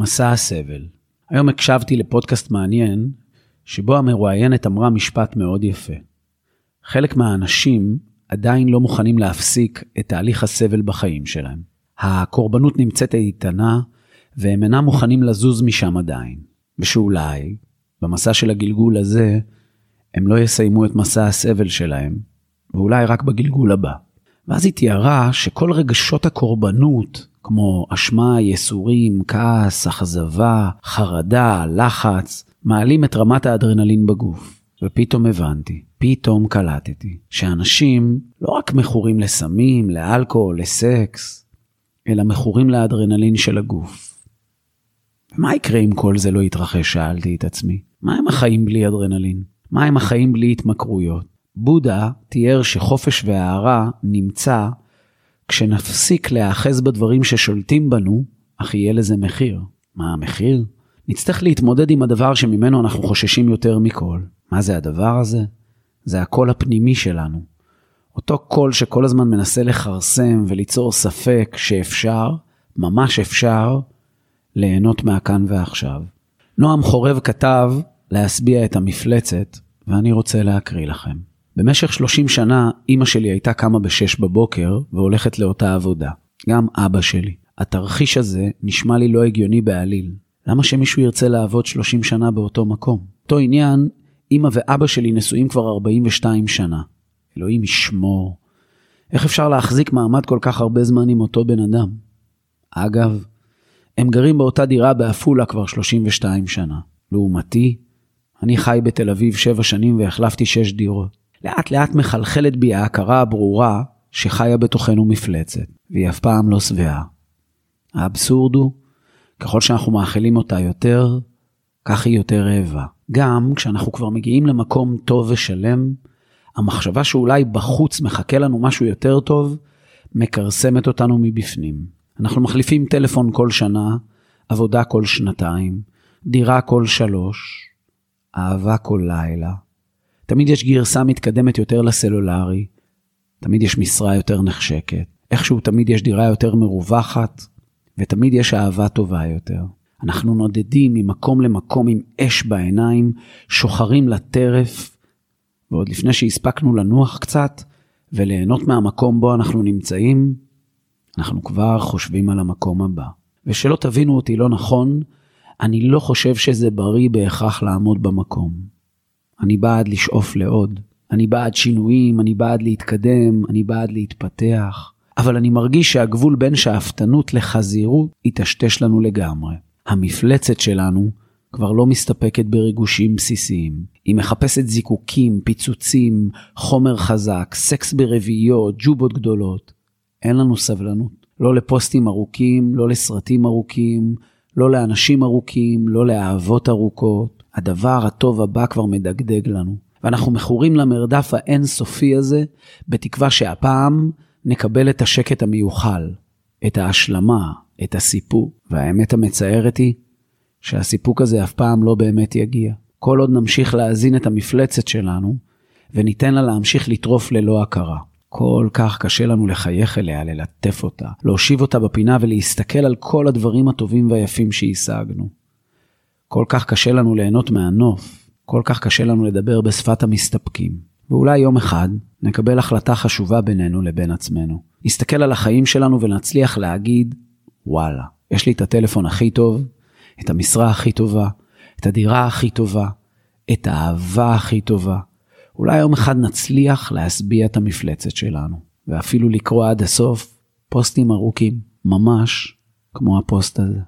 מסע הסבל. היום הקשבתי לפודקאסט מעניין, שבו המרואיינת אמרה משפט מאוד יפה. חלק מהאנשים עדיין לא מוכנים להפסיק את תהליך הסבל בחיים שלהם. הקורבנות נמצאת איתנה, והם אינם מוכנים לזוז משם עדיין. ושאולי, במסע של הגלגול הזה, הם לא יסיימו את מסע הסבל שלהם, ואולי רק בגלגול הבא. ואז היא תיארה שכל רגשות הקורבנות, כמו אשמה, ייסורים, כעס, אכזבה, חרדה, לחץ, מעלים את רמת האדרנלין בגוף. ופתאום הבנתי, פתאום קלטתי, שאנשים לא רק מכורים לסמים, לאלכוהול, לסקס, אלא מכורים לאדרנלין של הגוף. מה יקרה אם כל זה לא יתרחש? שאלתי את עצמי. מה הם החיים בלי אדרנלין? מה הם החיים בלי התמכרויות? בודה תיאר שחופש והארה נמצא כשנפסיק להיאחז בדברים ששולטים בנו, אך יהיה לזה מחיר. מה המחיר? נצטרך להתמודד עם הדבר שממנו אנחנו חוששים יותר מכל. מה זה הדבר הזה? זה הקול הפנימי שלנו. אותו קול שכל הזמן מנסה לכרסם וליצור ספק שאפשר, ממש אפשר, ליהנות מהכאן ועכשיו. נועם חורב כתב להשביע את המפלצת, ואני רוצה להקריא לכם. במשך 30 שנה אימא שלי הייתה קמה ב-6 בבוקר והולכת לאותה עבודה. גם אבא שלי. התרחיש הזה נשמע לי לא הגיוני בעליל. למה שמישהו ירצה לעבוד 30 שנה באותו מקום? אותו עניין, אימא ואבא שלי נשואים כבר 42 שנה. אלוהים ישמור. איך אפשר להחזיק מעמד כל כך הרבה זמן עם אותו בן אדם? אגב, הם גרים באותה דירה בעפולה כבר 32 שנה. לעומתי, אני חי בתל אביב 7 שנים והחלפתי 6 דירות. לאט לאט מחלחלת בי ההכרה הברורה שחיה בתוכנו מפלצת, והיא אף פעם לא שבעה. האבסורד הוא, ככל שאנחנו מאכילים אותה יותר, כך היא יותר רעבה. גם כשאנחנו כבר מגיעים למקום טוב ושלם, המחשבה שאולי בחוץ מחכה לנו משהו יותר טוב, מכרסמת אותנו מבפנים. אנחנו מחליפים טלפון כל שנה, עבודה כל שנתיים, דירה כל שלוש, אהבה כל לילה. תמיד יש גרסה מתקדמת יותר לסלולרי, תמיד יש משרה יותר נחשקת, איכשהו תמיד יש דירה יותר מרווחת, ותמיד יש אהבה טובה יותר. אנחנו נודדים ממקום למקום עם אש בעיניים, שוחרים לטרף, ועוד לפני שהספקנו לנוח קצת וליהנות מהמקום בו אנחנו נמצאים, אנחנו כבר חושבים על המקום הבא. ושלא תבינו אותי לא נכון, אני לא חושב שזה בריא בהכרח לעמוד במקום. אני בעד לשאוף לעוד. אני בעד שינויים, אני בעד להתקדם, אני בעד להתפתח. אבל אני מרגיש שהגבול בין שאפתנות לחזירות יטשטש לנו לגמרי. המפלצת שלנו כבר לא מסתפקת בריגושים בסיסיים. היא מחפשת זיקוקים, פיצוצים, חומר חזק, סקס ברביעיות, ג'ובות גדולות. אין לנו סבלנות. לא לפוסטים ארוכים, לא לסרטים ארוכים, לא לאנשים ארוכים, לא לאהבות ארוכות. הדבר הטוב הבא כבר מדגדג לנו. ואנחנו מכורים למרדף האינסופי הזה, בתקווה שהפעם נקבל את השקט המיוחל, את ההשלמה, את הסיפוק. והאמת המצערת היא שהסיפוק הזה אף פעם לא באמת יגיע. כל עוד נמשיך להזין את המפלצת שלנו, וניתן לה להמשיך לטרוף ללא הכרה. כל כך קשה לנו לחייך אליה, ללטף אותה, להושיב אותה בפינה ולהסתכל על כל הדברים הטובים והיפים שהשגנו. כל כך קשה לנו ליהנות מהנוף, כל כך קשה לנו לדבר בשפת המסתפקים. ואולי יום אחד נקבל החלטה חשובה בינינו לבין עצמנו. נסתכל על החיים שלנו ונצליח להגיד, וואלה, יש לי את הטלפון הכי טוב, את המשרה הכי טובה, את הדירה הכי טובה, את האהבה הכי טובה. אולי יום אחד נצליח להשביע את המפלצת שלנו, ואפילו לקרוא עד הסוף פוסטים ארוכים, ממש כמו הפוסט הזה.